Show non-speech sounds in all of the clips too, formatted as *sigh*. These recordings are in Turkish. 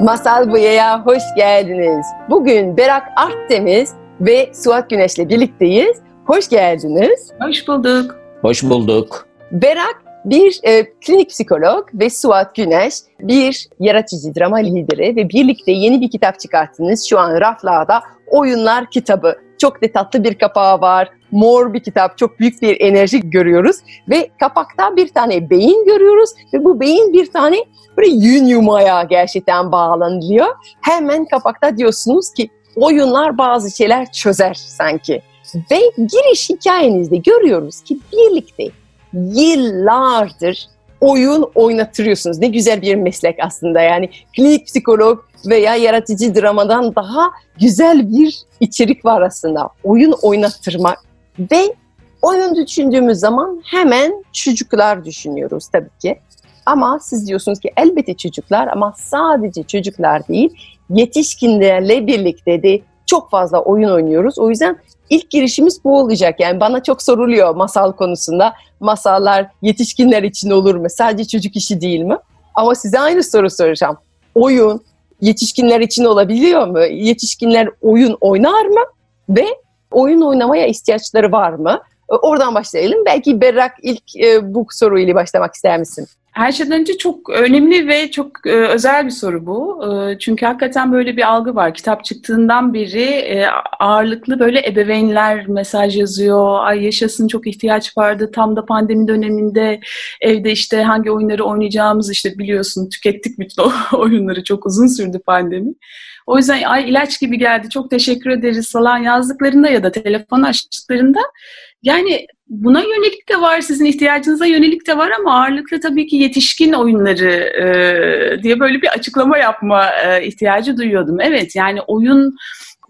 Masal Buya'ya hoş geldiniz. Bugün Berak Artdeniz ve Suat Güneş'le birlikteyiz. Hoş geldiniz. Hoş bulduk. Hoş bulduk. Berak bir e, klinik psikolog ve Suat Güneş bir yaratıcı drama lideri ve birlikte yeni bir kitap çıkarttınız. Şu an raflarda Oyunlar kitabı. Çok da tatlı bir kapağı var. Mor bir kitap. Çok büyük bir enerji görüyoruz. Ve kapakta bir tane beyin görüyoruz. Ve bu beyin bir tane böyle yün yumaya gerçekten bağlanıyor. Hemen kapakta diyorsunuz ki oyunlar bazı şeyler çözer sanki. Ve giriş hikayenizde görüyoruz ki birlikte yıllardır oyun oynatırıyorsunuz. Ne güzel bir meslek aslında yani klinik psikolog veya yaratıcı dramadan daha güzel bir içerik var aslında. Oyun oynattırmak ve oyun düşündüğümüz zaman hemen çocuklar düşünüyoruz tabii ki. Ama siz diyorsunuz ki elbette çocuklar ama sadece çocuklar değil yetişkinlerle birlikte de çok fazla oyun oynuyoruz. O yüzden ilk girişimiz bu olacak. Yani bana çok soruluyor masal konusunda. Masallar yetişkinler için olur mu? Sadece çocuk işi değil mi? Ama size aynı soru soracağım. Oyun yetişkinler için olabiliyor mu? Yetişkinler oyun oynar mı? Ve oyun oynamaya ihtiyaçları var mı? Oradan başlayalım. Belki Berrak ilk e, bu soruyla başlamak ister misin? Her şeyden önce çok önemli ve çok e, özel bir soru bu. E, çünkü hakikaten böyle bir algı var. Kitap çıktığından beri e, ağırlıklı böyle ebeveynler mesaj yazıyor. Ay yaşasın çok ihtiyaç vardı. Tam da pandemi döneminde evde işte hangi oyunları oynayacağımız işte biliyorsun tükettik bütün *laughs* o oyunları. Çok uzun sürdü pandemi. O yüzden ay ilaç gibi geldi. Çok teşekkür ederiz falan yazdıklarında ya da telefon açtıklarında yani buna yönelik de var, sizin ihtiyacınıza yönelik de var ama ağırlıklı tabii ki yetişkin oyunları e, diye böyle bir açıklama yapma e, ihtiyacı duyuyordum. Evet yani oyun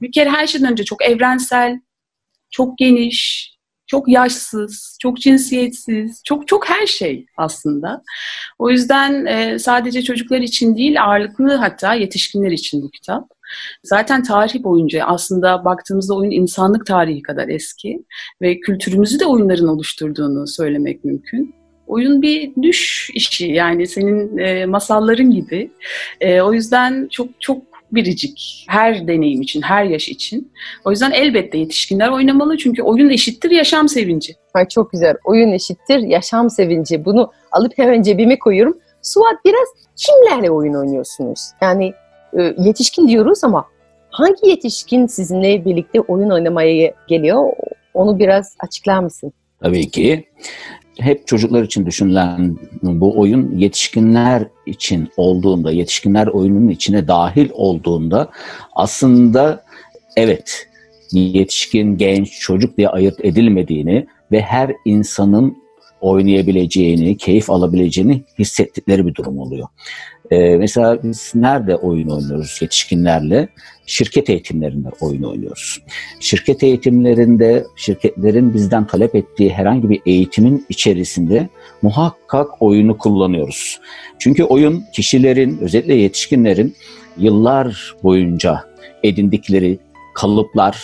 bir kere her şeyden önce çok evrensel, çok geniş, çok yaşsız, çok cinsiyetsiz, çok çok her şey aslında. O yüzden e, sadece çocuklar için değil ağırlıklı hatta yetişkinler için bu kitap. Zaten tarih boyunca aslında baktığımızda oyun insanlık tarihi kadar eski ve kültürümüzü de oyunların oluşturduğunu söylemek mümkün. Oyun bir düş işi yani senin e, masalların gibi. E, o yüzden çok çok biricik her deneyim için, her yaş için. O yüzden elbette yetişkinler oynamalı çünkü oyun eşittir yaşam sevinci. Ay çok güzel. Oyun eşittir yaşam sevinci. Bunu alıp hemen cebime koyuyorum. Suat biraz kimlerle oyun oynuyorsunuz? Yani e, yetişkin diyoruz ama hangi yetişkin sizinle birlikte oyun oynamaya geliyor? Onu biraz açıklar mısın? Tabii ki. Hep çocuklar için düşünülen bu oyun yetişkinler için olduğunda, yetişkinler oyunun içine dahil olduğunda aslında evet yetişkin, genç, çocuk diye ayırt edilmediğini ve her insanın oynayabileceğini, keyif alabileceğini hissettikleri bir durum oluyor. Ee, mesela biz nerede oyun oynuyoruz yetişkinlerle? Şirket eğitimlerinde oyun oynuyoruz. Şirket eğitimlerinde şirketlerin bizden talep ettiği herhangi bir eğitimin içerisinde muhakkak oyunu kullanıyoruz. Çünkü oyun kişilerin, özellikle yetişkinlerin yıllar boyunca edindikleri kalıplar,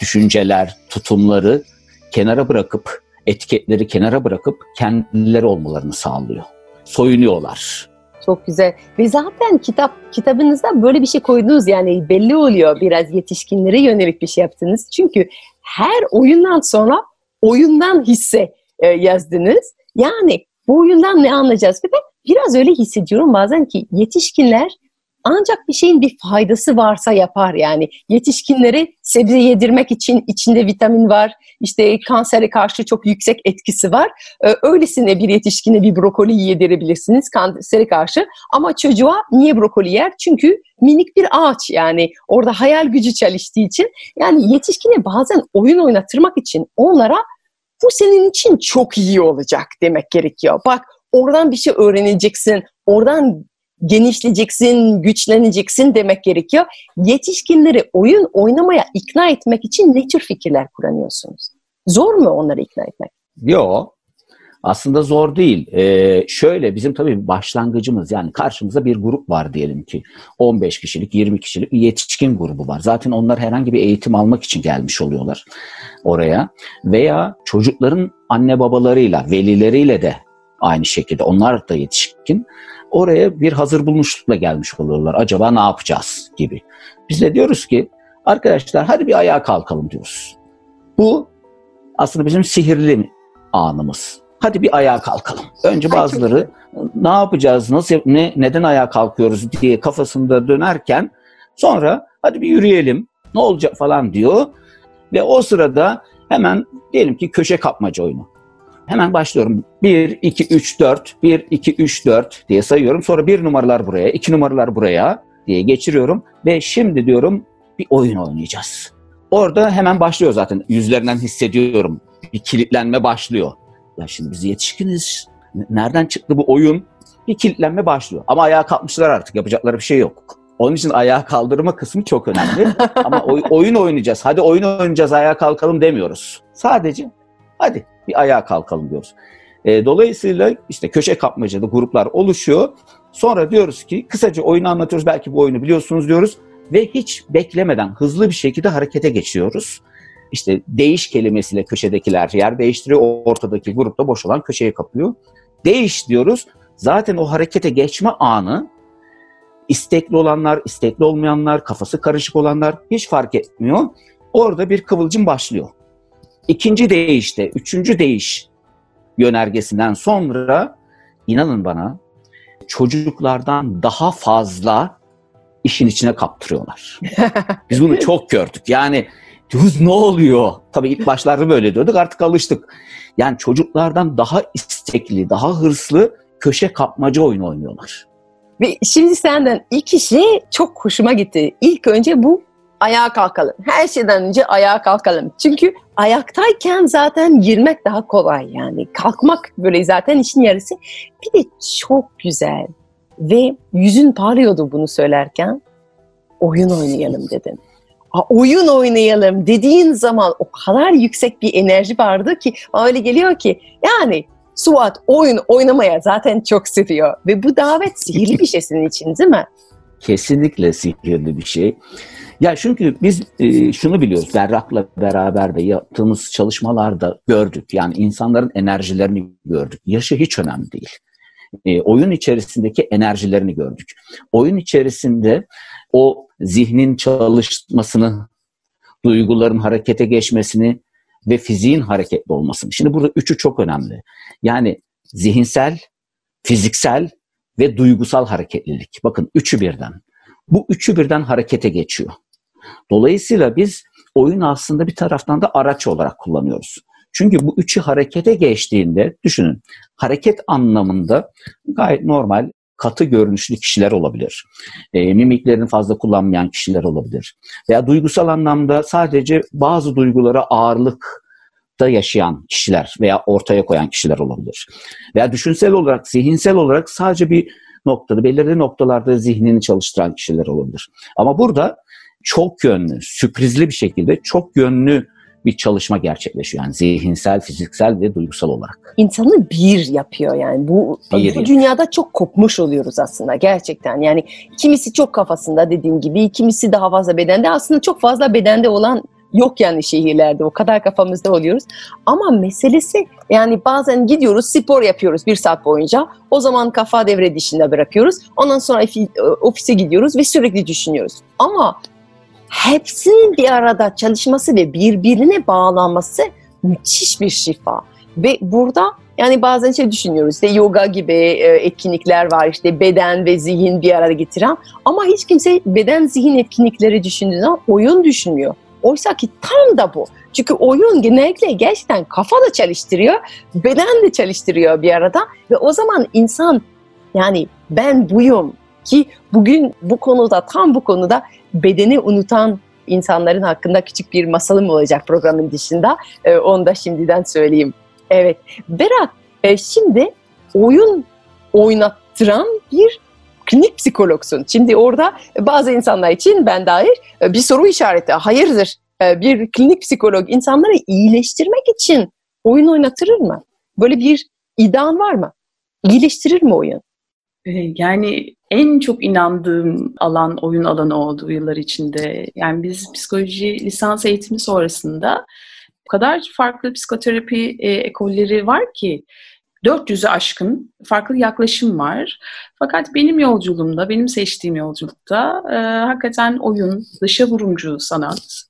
düşünceler, tutumları kenara bırakıp, etiketleri kenara bırakıp kendileri olmalarını sağlıyor. Soyunuyorlar çok güzel. Ve zaten kitap kitabınızda böyle bir şey koydunuz yani belli oluyor biraz yetişkinlere yönelik bir şey yaptınız. Çünkü her oyundan sonra oyundan hisse e, yazdınız. Yani bu oyundan ne anlayacağız? Ve ben biraz öyle hissediyorum bazen ki yetişkinler ancak bir şeyin bir faydası varsa yapar yani. Yetişkinleri sebze yedirmek için içinde vitamin var. İşte kansere karşı çok yüksek etkisi var. Ee, öylesine bir yetişkine bir brokoli yedirebilirsiniz kansere karşı. Ama çocuğa niye brokoli yer? Çünkü minik bir ağaç yani orada hayal gücü çalıştığı için. Yani yetişkine bazen oyun oynatırmak için onlara bu senin için çok iyi olacak demek gerekiyor. Bak oradan bir şey öğreneceksin. Oradan genişleyeceksin, güçleneceksin demek gerekiyor. Yetişkinleri oyun oynamaya ikna etmek için ne tür fikirler kullanıyorsunuz? Zor mu onları ikna etmek? Yok. Aslında zor değil. Ee, şöyle bizim tabii başlangıcımız yani karşımızda bir grup var diyelim ki 15 kişilik 20 kişilik bir yetişkin grubu var. Zaten onlar herhangi bir eğitim almak için gelmiş oluyorlar oraya. Veya çocukların anne babalarıyla velileriyle de aynı şekilde onlar da yetişkin oraya bir hazır bulmuşlukla gelmiş oluyorlar. Acaba ne yapacağız gibi. Biz de diyoruz ki arkadaşlar hadi bir ayağa kalkalım diyoruz. Bu aslında bizim sihirli anımız. Hadi bir ayağa kalkalım. Önce bazıları ne yapacağız, nasıl, ne, neden ayağa kalkıyoruz diye kafasında dönerken sonra hadi bir yürüyelim, ne olacak falan diyor. Ve o sırada hemen diyelim ki köşe kapmaca oyunu. Hemen başlıyorum. 1, 2, 3, 4, 1, 2, 3, 4 diye sayıyorum. Sonra bir numaralar buraya, iki numaralar buraya diye geçiriyorum. Ve şimdi diyorum bir oyun oynayacağız. Orada hemen başlıyor zaten. Yüzlerinden hissediyorum. Bir kilitlenme başlıyor. Ya şimdi biz yetişkiniz. Nereden çıktı bu oyun? Bir kilitlenme başlıyor. Ama ayağa kalkmışlar artık. Yapacakları bir şey yok. Onun için ayağa kaldırma kısmı çok önemli. *laughs* Ama oy- oyun oynayacağız. Hadi oyun oynayacağız ayağa kalkalım demiyoruz. Sadece hadi bir ayağa kalkalım diyoruz. E, dolayısıyla işte köşe kapmacada gruplar oluşuyor. Sonra diyoruz ki kısaca oyunu anlatıyoruz. Belki bu oyunu biliyorsunuz diyoruz. Ve hiç beklemeden hızlı bir şekilde harekete geçiyoruz. İşte değiş kelimesiyle köşedekiler yer değiştiriyor. Ortadaki grupta boş olan köşeyi kapıyor. Değiş diyoruz. Zaten o harekete geçme anı istekli olanlar, istekli olmayanlar, kafası karışık olanlar hiç fark etmiyor. Orada bir kıvılcım başlıyor. İkinci değişte, üçüncü değiş yönergesinden sonra inanın bana çocuklardan daha fazla işin içine kaptırıyorlar. *laughs* Biz bunu çok gördük. Yani diyoruz ne oluyor? Tabii ilk başlarda böyle diyorduk artık alıştık. Yani çocuklardan daha istekli, daha hırslı köşe kapmaca oyunu oynuyorlar. Ve şimdi senden iki şey çok hoşuma gitti. İlk önce bu ayağa kalkalım. Her şeyden önce ayağa kalkalım. Çünkü ayaktayken zaten girmek daha kolay yani. Kalkmak böyle zaten işin yarısı. Bir de çok güzel ve yüzün parlıyordu bunu söylerken. Oyun oynayalım dedin. Aa, oyun oynayalım dediğin zaman o kadar yüksek bir enerji vardı ki öyle geliyor ki yani Suat oyun oynamaya zaten çok seviyor ve bu davet sihirli bir şey senin için değil mi? Kesinlikle sihirli bir şey. Ya çünkü biz e, şunu biliyoruz, Berrak'la beraber de yaptığımız çalışmalarda gördük. Yani insanların enerjilerini gördük. Yaşı hiç önemli değil. E, oyun içerisindeki enerjilerini gördük. Oyun içerisinde o zihnin çalışmasını, duyguların harekete geçmesini ve fiziğin hareketli olmasını. Şimdi burada üçü çok önemli. Yani zihinsel, fiziksel ve duygusal hareketlilik. Bakın üçü birden. Bu üçü birden harekete geçiyor. Dolayısıyla biz oyunu aslında bir taraftan da araç olarak kullanıyoruz. Çünkü bu üçü harekete geçtiğinde düşünün hareket anlamında gayet normal katı görünüşlü kişiler olabilir. E, mimiklerini fazla kullanmayan kişiler olabilir. Veya duygusal anlamda sadece bazı duygulara ağırlık da yaşayan kişiler veya ortaya koyan kişiler olabilir. Veya düşünsel olarak, zihinsel olarak sadece bir noktada, belirli noktalarda zihnini çalıştıran kişiler olabilir. Ama burada çok yönlü, sürprizli bir şekilde çok yönlü bir çalışma gerçekleşiyor. Yani zihinsel, fiziksel ve duygusal olarak. İnsanı bir yapıyor yani. Bu, Bir bu dünyada çok kopmuş oluyoruz aslında gerçekten. Yani kimisi çok kafasında dediğim gibi, kimisi daha fazla bedende. Aslında çok fazla bedende olan yok yani şehirlerde. O kadar kafamızda oluyoruz. Ama meselesi yani bazen gidiyoruz spor yapıyoruz bir saat boyunca. O zaman kafa devre dışında bırakıyoruz. Ondan sonra fi- ofise gidiyoruz ve sürekli düşünüyoruz. Ama hepsinin bir arada çalışması ve birbirine bağlanması müthiş bir şifa. Ve burada yani bazen şey düşünüyoruz işte yoga gibi e, etkinlikler var işte beden ve zihin bir arada getiren ama hiç kimse beden zihin etkinlikleri düşündüğü zaman oyun düşünmüyor. Oysa ki tam da bu. Çünkü oyun genellikle gerçekten kafa da çalıştırıyor, beden de çalıştırıyor bir arada ve o zaman insan yani ben buyum ki bugün bu konuda tam bu konuda bedeni unutan insanların hakkında küçük bir masalım olacak programın dışında. Ee, onu da şimdiden söyleyeyim. Evet. Berat e, şimdi oyun oynattıran bir klinik psikologsun. Şimdi orada bazı insanlar için ben dair bir soru işareti. Hayırdır? Bir klinik psikolog insanları iyileştirmek için oyun oynatır mı? Böyle bir iddian var mı? İyileştirir mi oyun? Yani en çok inandığım alan oyun alanı oldu yıllar içinde. Yani biz psikoloji lisans eğitimi sonrasında o kadar farklı psikoterapi e, ekolleri var ki 400'ü aşkın farklı yaklaşım var. Fakat benim yolculuğumda, benim seçtiğim yolculukta e, hakikaten oyun, dışa vurumcu sanat,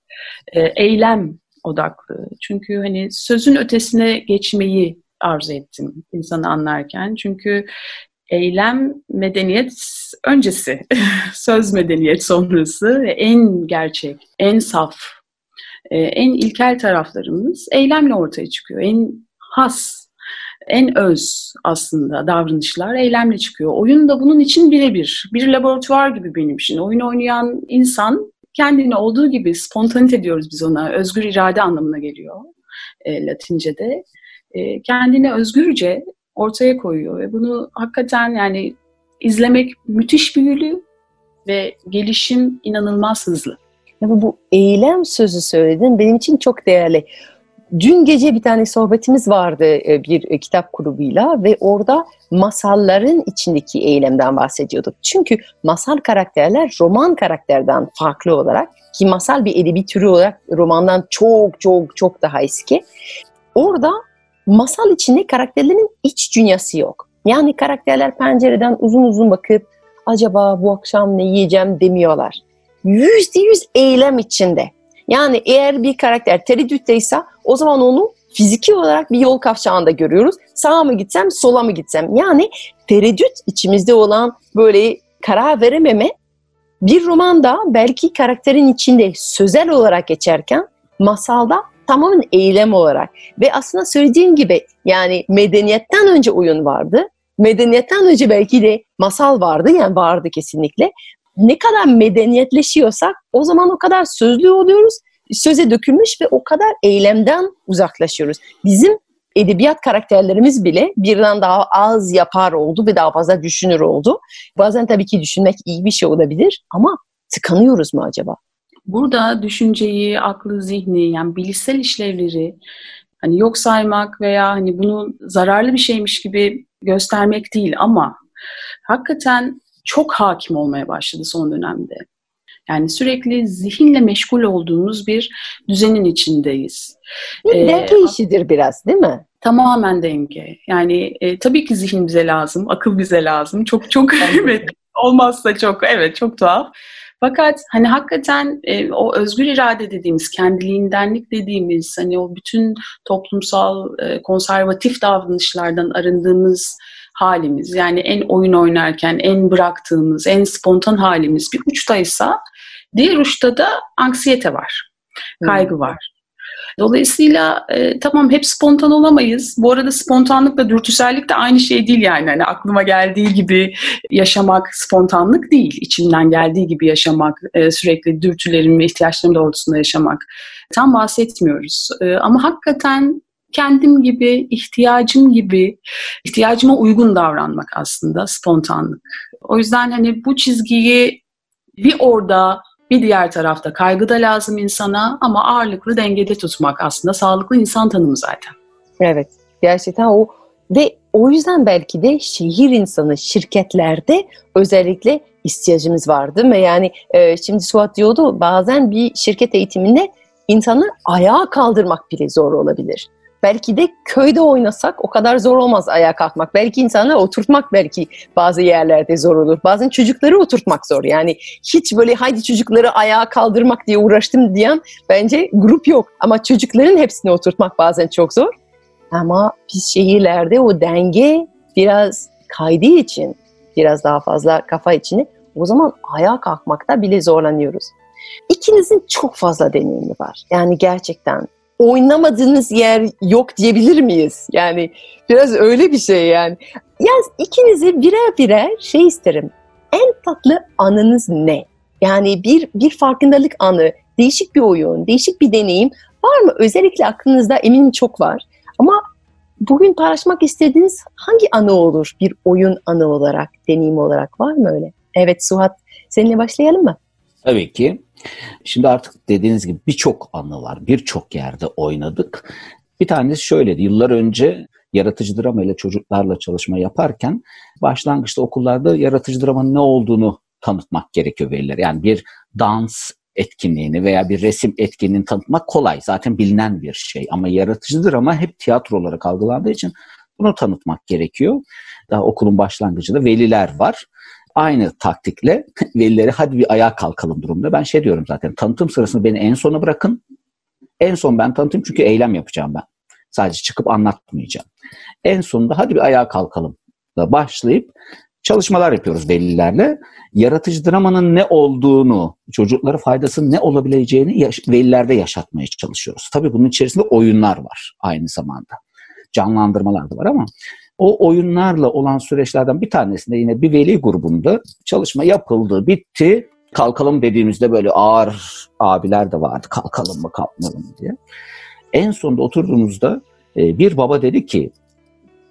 e, eylem odaklı. Çünkü hani sözün ötesine geçmeyi arzu ettim insanı anlarken. Çünkü eylem medeniyet öncesi, *laughs* söz medeniyet sonrası ve en gerçek, en saf, e, en ilkel taraflarımız eylemle ortaya çıkıyor. En has, en öz aslında davranışlar eylemle çıkıyor. Oyun da bunun için birebir. Bir laboratuvar gibi benim için. Oyun oynayan insan kendini olduğu gibi spontanite diyoruz biz ona. Özgür irade anlamına geliyor e, Latince'de. E, kendini özgürce ortaya koyuyor ve bunu hakikaten yani izlemek müthiş büyülü ve gelişim inanılmaz hızlı. Ya bu, bu eylem sözü söyledin benim için çok değerli. Dün gece bir tane sohbetimiz vardı e, bir kitap grubuyla ve orada masalların içindeki eylemden bahsediyorduk. Çünkü masal karakterler roman karakterden farklı olarak ki masal bir edebi türü olarak romandan çok çok çok daha eski. Orada masal içinde karakterlerin iç dünyası yok. Yani karakterler pencereden uzun uzun bakıp acaba bu akşam ne yiyeceğim demiyorlar. Yüzde yüz eylem içinde. Yani eğer bir karakter tereddütteyse o zaman onu fiziki olarak bir yol kavşağında görüyoruz. Sağa mı gitsem, sola mı gitsem? Yani tereddüt içimizde olan böyle karar verememe bir romanda belki karakterin içinde sözel olarak geçerken masalda tamamen eylem olarak ve aslında söylediğim gibi yani medeniyetten önce oyun vardı. Medeniyetten önce belki de masal vardı yani vardı kesinlikle. Ne kadar medeniyetleşiyorsak o zaman o kadar sözlü oluyoruz. Söze dökülmüş ve o kadar eylemden uzaklaşıyoruz. Bizim edebiyat karakterlerimiz bile birden daha az yapar oldu ve daha fazla düşünür oldu. Bazen tabii ki düşünmek iyi bir şey olabilir ama tıkanıyoruz mu acaba? Burada düşünceyi, aklı, zihni yani bilişsel işlevleri hani yok saymak veya hani bunu zararlı bir şeymiş gibi göstermek değil ama hakikaten çok hakim olmaya başladı son dönemde. Yani sürekli zihinle meşgul olduğumuz bir düzenin içindeyiz. Bir ee, denge işidir biraz değil mi? Tamamen denge. Yani e, tabii ki zihin bize lazım, akıl bize lazım. Çok çok *laughs* evet olmazsa çok evet çok tuhaf. Fakat hani hakikaten e, o özgür irade dediğimiz, kendiliğindenlik dediğimiz, hani o bütün toplumsal e, konservatif davranışlardan arındığımız halimiz, yani en oyun oynarken en bıraktığımız, en spontan halimiz bir uçtaysa, diğer uçta da anksiyete var, kaygı hmm. var. Dolayısıyla e, tamam hep spontan olamayız. Bu arada spontanlıkla dürtüsellik de aynı şey değil yani. Hani aklıma geldiği gibi yaşamak spontanlık değil. İçimden geldiği gibi yaşamak, e, sürekli dürtülerim ve ihtiyaçlarım doğrultusunda yaşamak. Tam bahsetmiyoruz. E, ama hakikaten kendim gibi, ihtiyacım gibi, ihtiyacıma uygun davranmak aslında spontanlık. O yüzden hani bu çizgiyi bir orada bir diğer tarafta kaygı da lazım insana ama ağırlıklı dengede tutmak aslında sağlıklı insan tanımı zaten. Evet, gerçekten o ve o yüzden belki de şehir insanı şirketlerde özellikle ihtiyacımız var değil mi? Yani e, şimdi Suat diyordu bazen bir şirket eğitiminde insanı ayağa kaldırmak bile zor olabilir. Belki de köyde oynasak o kadar zor olmaz ayağa kalkmak. Belki insanları oturtmak belki bazı yerlerde zor olur. Bazen çocukları oturtmak zor. Yani hiç böyle haydi çocukları ayağa kaldırmak diye uğraştım diyen bence grup yok. Ama çocukların hepsini oturtmak bazen çok zor. Ama biz şehirlerde o denge biraz kaydığı için biraz daha fazla kafa içine o zaman ayağa kalkmakta bile zorlanıyoruz. İkinizin çok fazla deneyimi var. Yani gerçekten oynamadığınız yer yok diyebilir miyiz? Yani biraz öyle bir şey yani. Yaz ikinizi birer birer şey isterim. En tatlı anınız ne? Yani bir bir farkındalık anı, değişik bir oyun, değişik bir deneyim var mı? Özellikle aklınızda eminim çok var. Ama Bugün paylaşmak istediğiniz hangi anı olur bir oyun anı olarak, deneyim olarak var mı öyle? Evet Suhat, seninle başlayalım mı? Tabii ki. Şimdi artık dediğiniz gibi birçok anı var. Birçok yerde oynadık. Bir tanesi şöyleydi. Yıllar önce yaratıcı drama ile çocuklarla çalışma yaparken başlangıçta okullarda yaratıcı dramanın ne olduğunu tanıtmak gerekiyor velilere. Yani bir dans etkinliğini veya bir resim etkinliğini tanıtmak kolay. Zaten bilinen bir şey. Ama yaratıcı drama hep tiyatro olarak algılandığı için bunu tanıtmak gerekiyor. Daha okulun başlangıcında veliler var. Aynı taktikle *laughs* velileri hadi bir ayağa kalkalım durumda. Ben şey diyorum zaten tanıtım sırasında beni en sona bırakın. En son ben tanıtayım çünkü eylem yapacağım ben. Sadece çıkıp anlatmayacağım. En sonunda hadi bir ayağa kalkalım da başlayıp çalışmalar yapıyoruz velilerle. Yaratıcı dramanın ne olduğunu, çocuklara faydasının ne olabileceğini yaş- velilerde yaşatmaya çalışıyoruz. Tabii bunun içerisinde oyunlar var aynı zamanda. Canlandırmalar da var ama o oyunlarla olan süreçlerden bir tanesinde yine bir veli grubunda çalışma yapıldı, bitti. Kalkalım dediğimizde böyle ağır abiler de vardı. Kalkalım mı kalkmayalım mı diye. En sonunda oturduğumuzda e, bir baba dedi ki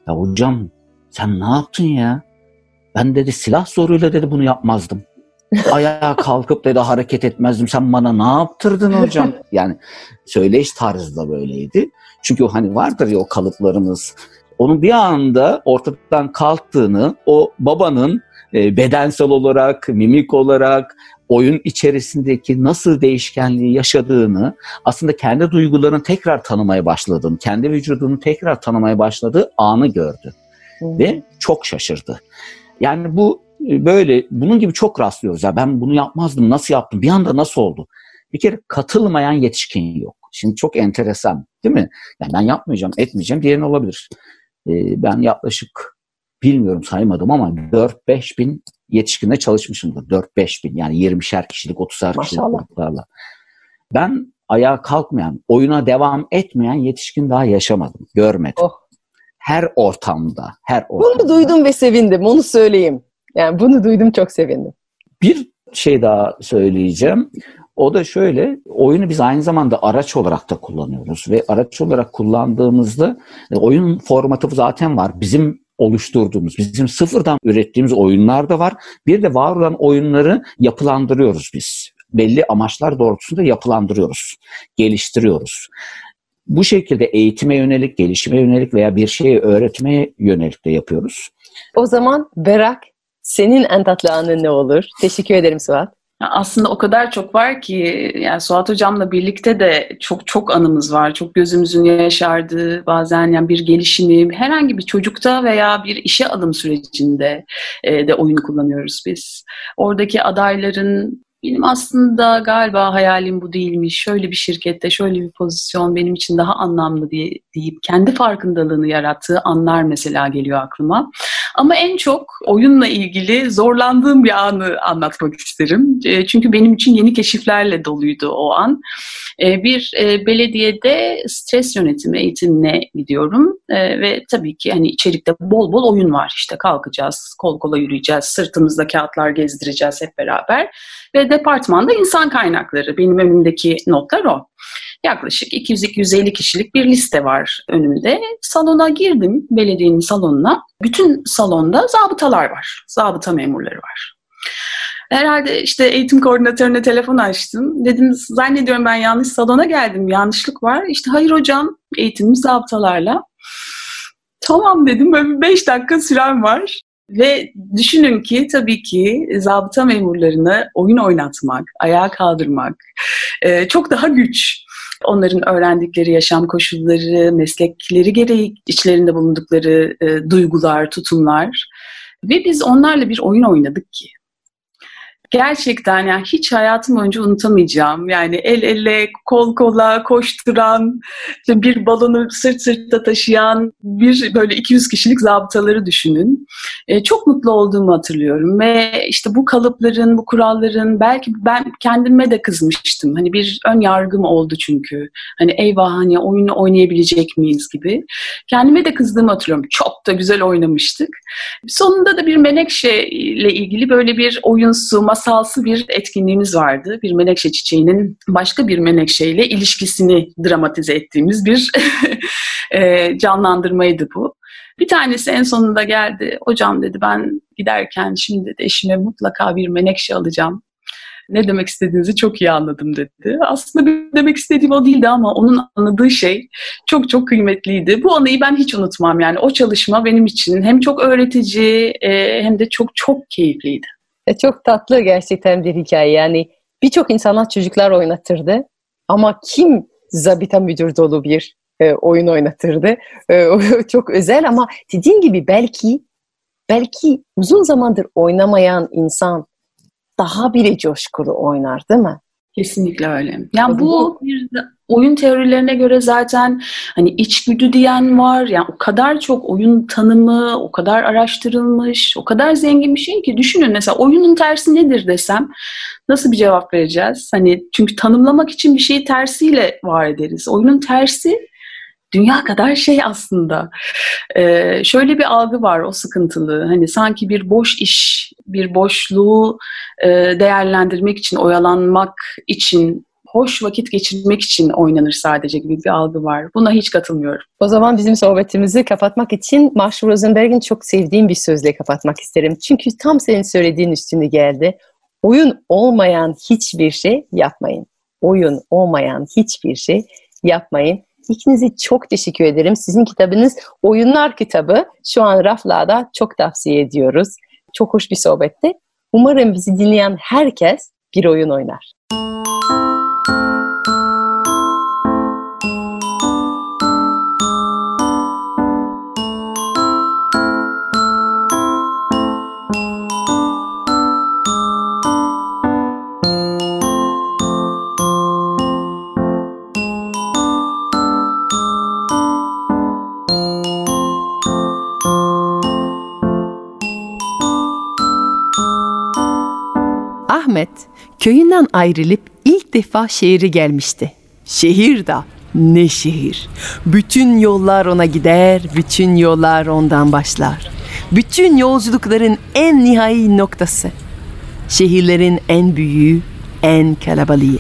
ya hocam sen ne yaptın ya? Ben dedi silah zoruyla dedi bunu yapmazdım. Ayağa kalkıp dedi hareket etmezdim. Sen bana ne yaptırdın hocam? *laughs* Yani söyleyiş tarzı da böyleydi. Çünkü hani vardır ya o kalıplarımız. Onun bir anda ortadan kalktığını o babanın e, bedensel olarak, mimik olarak, oyun içerisindeki nasıl değişkenliği yaşadığını, aslında kendi duygularını tekrar tanımaya başladığını, kendi vücudunu tekrar tanımaya başladığı anı gördü ve çok şaşırdı. Yani bu e, böyle bunun gibi çok rastlıyoruz. Ya ben bunu yapmazdım, nasıl yaptım? Bir anda nasıl oldu? Bir kere katılmayan yetişkin yok. Şimdi çok enteresan, değil mi? Yani ben yapmayacağım, etmeyeceğim diğerin olabilir. Ee, ben yaklaşık bilmiyorum saymadım ama 4-5 bin yetişkinle çalışmışımdır. 4-5 bin yani 20'şer kişilik, 30'ar kişilik gruplarla. Ben ayağa kalkmayan, oyuna devam etmeyen yetişkin daha yaşamadım, görmedim. Oh. Her ortamda, her ortamda. Bunu duydum ve sevindim, onu söyleyeyim. Yani bunu duydum, çok sevindim. Bir şey daha söyleyeceğim. O da şöyle, oyunu biz aynı zamanda araç olarak da kullanıyoruz ve araç olarak kullandığımızda e, oyun formatı zaten var. Bizim oluşturduğumuz, bizim sıfırdan ürettiğimiz oyunlar da var. Bir de var olan oyunları yapılandırıyoruz biz. Belli amaçlar doğrultusunda yapılandırıyoruz, geliştiriyoruz. Bu şekilde eğitime yönelik, gelişime yönelik veya bir şeyi öğretmeye yönelik de yapıyoruz. O zaman Berak, senin en tatlı anın ne olur? Teşekkür ederim Suat. Aslında o kadar çok var ki yani Suat hocamla birlikte de çok çok anımız var. Çok gözümüzün yaşardığı bazen yani bir gelişimi herhangi bir çocukta veya bir işe alım sürecinde e, de oyun kullanıyoruz biz. Oradaki adayların benim aslında galiba hayalim bu değilmiş. Şöyle bir şirkette şöyle bir pozisyon benim için daha anlamlı diye deyip kendi farkındalığını yarattığı anlar mesela geliyor aklıma. Ama en çok oyunla ilgili zorlandığım bir anı anlatmak isterim. E, Çünkü benim için yeni keşiflerle doluydu o an. E, Bir e, belediyede stres yönetimi eğitimine gidiyorum ve tabii ki hani içerikte bol bol oyun var. İşte kalkacağız, kol kola yürüyeceğiz, sırtımızda kağıtlar gezdireceğiz hep beraber. Ve departmanda insan kaynakları benim önümdeki notlar o. Yaklaşık 200-250 kişilik bir liste var önümde. Salona girdim, belediyenin salonuna. Bütün salonda zabıtalar var, zabıta memurları var. Herhalde işte eğitim koordinatörüne telefon açtım. Dedim zannediyorum ben yanlış salona geldim, yanlışlık var. İşte hayır hocam, eğitimimiz zabıtalarla. Tamam dedim, böyle 5 dakika sürem var. Ve düşünün ki tabii ki zabıta memurlarına oyun oynatmak, ayağa kaldırmak çok daha güç. Onların öğrendikleri yaşam koşulları, meslekleri gereği içlerinde bulundukları e, duygular, tutumlar. Ve biz onlarla bir oyun oynadık ki. Gerçekten yani hiç hayatım boyunca unutamayacağım. Yani el ele, kol kola koşturan, işte bir balonu sırt sırta taşıyan bir böyle 200 kişilik zabıtaları düşünün. E, çok mutlu olduğumu hatırlıyorum ve işte bu kalıpların, bu kuralların belki ben kendime de kızmıştım. Hani bir ön yargım oldu çünkü. Hani eyvah hani oyunu oynayabilecek miyiz gibi. Kendime de kızdığımı hatırlıyorum. Çok da güzel oynamıştık. Sonunda da bir menekşe ile ilgili böyle bir oyunsu, masalsı bir etkinliğimiz vardı. Bir menekşe çiçeğinin başka bir menekşe ile ilişkisini dramatize ettiğimiz bir *laughs* e, canlandırmaydı bu. Bir tanesi en sonunda geldi. Hocam dedi ben giderken şimdi de eşime mutlaka bir menekşe alacağım ne demek istediğinizi çok iyi anladım dedi. Aslında demek istediğim o değildi ama onun anladığı şey çok çok kıymetliydi. Bu anıyı ben hiç unutmam yani o çalışma benim için hem çok öğretici e, hem de çok çok keyifliydi. E, çok tatlı gerçekten bir hikaye yani birçok insana çocuklar oynatırdı ama kim zabita müdür dolu bir e, oyun oynatırdı. E, *laughs* çok özel ama dediğin gibi belki belki uzun zamandır oynamayan insan daha bile coşkulu oynar değil mi? Kesinlikle öyle. Yani bu bir oyun teorilerine göre zaten hani içgüdü diyen var. Yani o kadar çok oyun tanımı, o kadar araştırılmış, o kadar zengin bir şey ki düşünün mesela oyunun tersi nedir desem nasıl bir cevap vereceğiz? Hani çünkü tanımlamak için bir şeyi tersiyle var ederiz. Oyunun tersi dünya kadar şey aslında. Ee, şöyle bir algı var o sıkıntılı. Hani sanki bir boş iş, bir boşluğu e, değerlendirmek için, oyalanmak için, hoş vakit geçirmek için oynanır sadece gibi bir algı var. Buna hiç katılmıyorum. O zaman bizim sohbetimizi kapatmak için Marshall Rosenberg'in çok sevdiğim bir sözle kapatmak isterim. Çünkü tam senin söylediğin üstünde geldi. Oyun olmayan hiçbir şey yapmayın. Oyun olmayan hiçbir şey yapmayın. İkinize çok teşekkür ederim. Sizin kitabınız Oyunlar kitabı. Şu an raflarda çok tavsiye ediyoruz. Çok hoş bir sohbetti. Umarım bizi dinleyen herkes bir oyun oynar. Ahmet köyünden ayrılıp ilk defa şehire gelmişti. Şehir da ne şehir. Bütün yollar ona gider, bütün yollar ondan başlar. Bütün yolculukların en nihai noktası. Şehirlerin en büyüğü, en kalabalığı.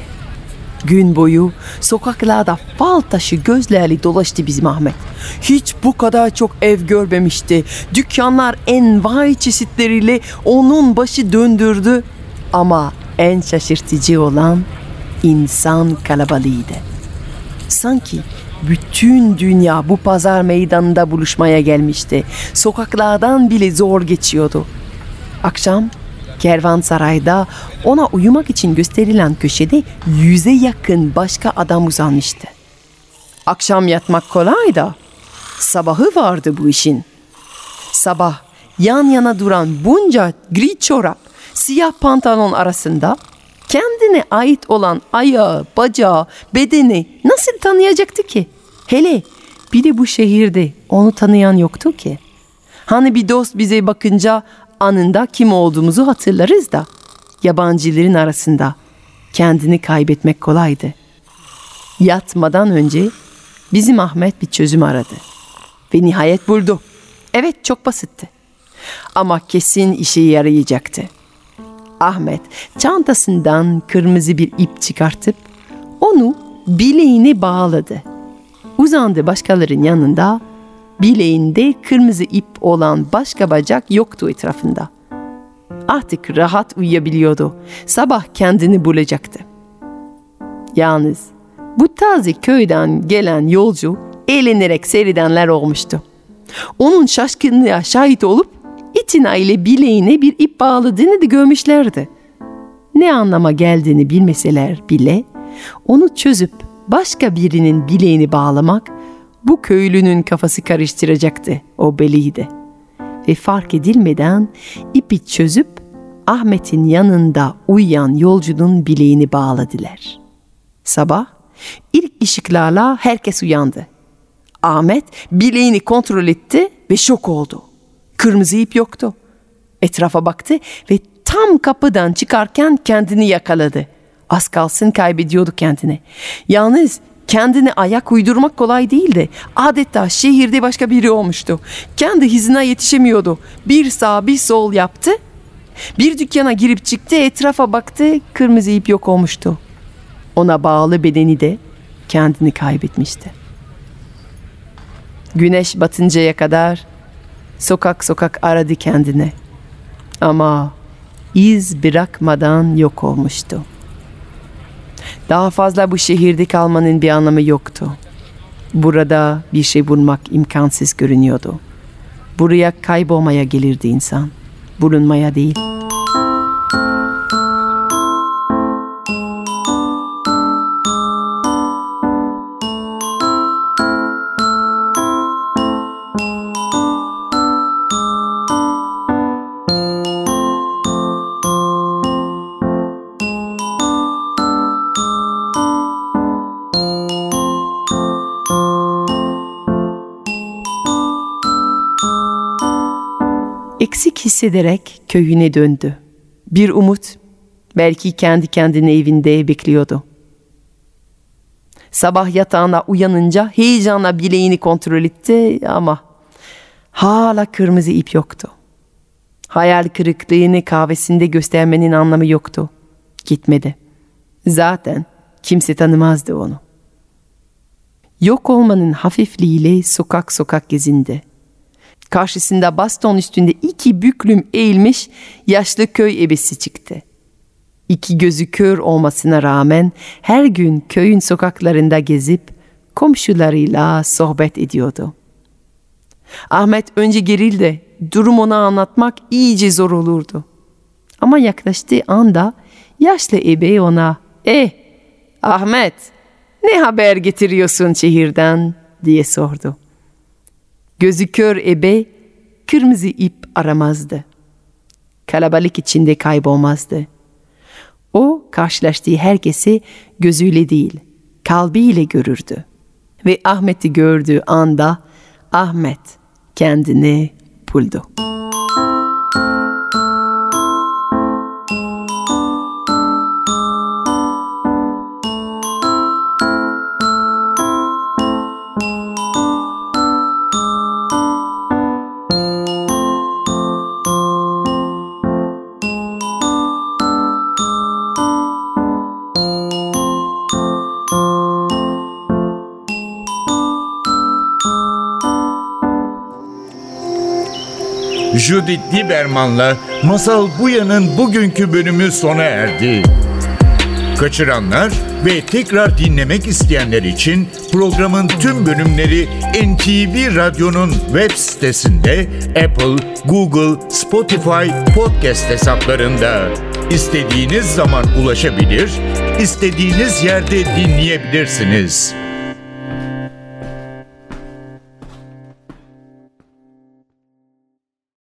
Gün boyu sokaklarda fal taşı gözlerle dolaştı bizim Ahmet. Hiç bu kadar çok ev görmemişti. Dükkanlar en vay çeşitleriyle onun başı döndürdü. Ama en şaşırtıcı olan insan kalabalığıydı. Sanki bütün dünya bu pazar meydanında buluşmaya gelmişti. Sokaklardan bile zor geçiyordu. Akşam kervansarayda ona uyumak için gösterilen köşede yüze yakın başka adam uzanmıştı. Akşam yatmak kolay da sabahı vardı bu işin. Sabah yan yana duran bunca gri çorap, siyah pantolon arasında kendine ait olan ayağı, bacağı, bedeni nasıl tanıyacaktı ki? Hele bir de bu şehirde onu tanıyan yoktu ki. Hani bir dost bize bakınca anında kim olduğumuzu hatırlarız da yabancıların arasında kendini kaybetmek kolaydı. Yatmadan önce bizim Ahmet bir çözüm aradı ve nihayet buldu. Evet çok basitti. Ama kesin işe yarayacaktı. Ahmet çantasından kırmızı bir ip çıkartıp onu bileğine bağladı. Uzandı başkalarının yanında. Bileğinde kırmızı ip olan başka bacak yoktu etrafında. Artık rahat uyuyabiliyordu. Sabah kendini bulacaktı. Yalnız bu taze köyden gelen yolcu eğlenerek seyredenler olmuştu. Onun şaşkınlığa şahit olup itinayla bileğine bir ip bağladığını da görmüşlerdi. Ne anlama geldiğini bilmeseler bile onu çözüp başka birinin bileğini bağlamak bu köylünün kafası karıştıracaktı o beliydi. Ve fark edilmeden ipi çözüp Ahmet'in yanında uyuyan yolcunun bileğini bağladılar. Sabah ilk ışıklarla herkes uyandı. Ahmet bileğini kontrol etti ve şok oldu. Kırmızı ip yoktu. Etrafa baktı ve tam kapıdan çıkarken kendini yakaladı. Az kalsın kaybediyordu kendini. Yalnız kendine ayak uydurmak kolay değildi. Adeta şehirde başka biri olmuştu. Kendi hizine yetişemiyordu. Bir sağ bir sol yaptı. Bir dükkana girip çıktı etrafa baktı kırmızı ip yok olmuştu. Ona bağlı bedeni de kendini kaybetmişti. Güneş batıncaya kadar sokak sokak aradı kendine. Ama iz bırakmadan yok olmuştu. Daha fazla bu şehirde kalmanın bir anlamı yoktu. Burada bir şey bulmak imkansız görünüyordu. Buraya kaybolmaya gelirdi insan. Bulunmaya değil. Hissederek köyüne döndü. Bir umut belki kendi kendine evinde bekliyordu. Sabah yatağına uyanınca heyecanla bileğini kontrol etti ama hala kırmızı ip yoktu. Hayal kırıklığını kahvesinde göstermenin anlamı yoktu. Gitmedi. Zaten kimse tanımazdı onu. Yok olmanın hafifliğiyle sokak sokak gezindi. Karşısında baston üstünde iki büklüm eğilmiş yaşlı köy ebesi çıktı. İki gözü kör olmasına rağmen her gün köyün sokaklarında gezip komşularıyla sohbet ediyordu. Ahmet önce gerildi. Durum ona anlatmak iyice zor olurdu. Ama yaklaştığı anda yaşlı ebe ona "Eh Ahmet ne haber getiriyorsun şehirden?" diye sordu. Gözü kör ebe kırmızı ip aramazdı. Kalabalık içinde kaybolmazdı. O karşılaştığı herkesi gözüyle değil, kalbiyle görürdü. Ve Ahmet'i gördüğü anda Ahmet kendini buldu. Judith Lieberman'la Masal Buya'nın bugünkü bölümü sona erdi. Kaçıranlar ve tekrar dinlemek isteyenler için programın tüm bölümleri NTV Radyo'nun web sitesinde Apple, Google, Spotify podcast hesaplarında istediğiniz zaman ulaşabilir, istediğiniz yerde dinleyebilirsiniz.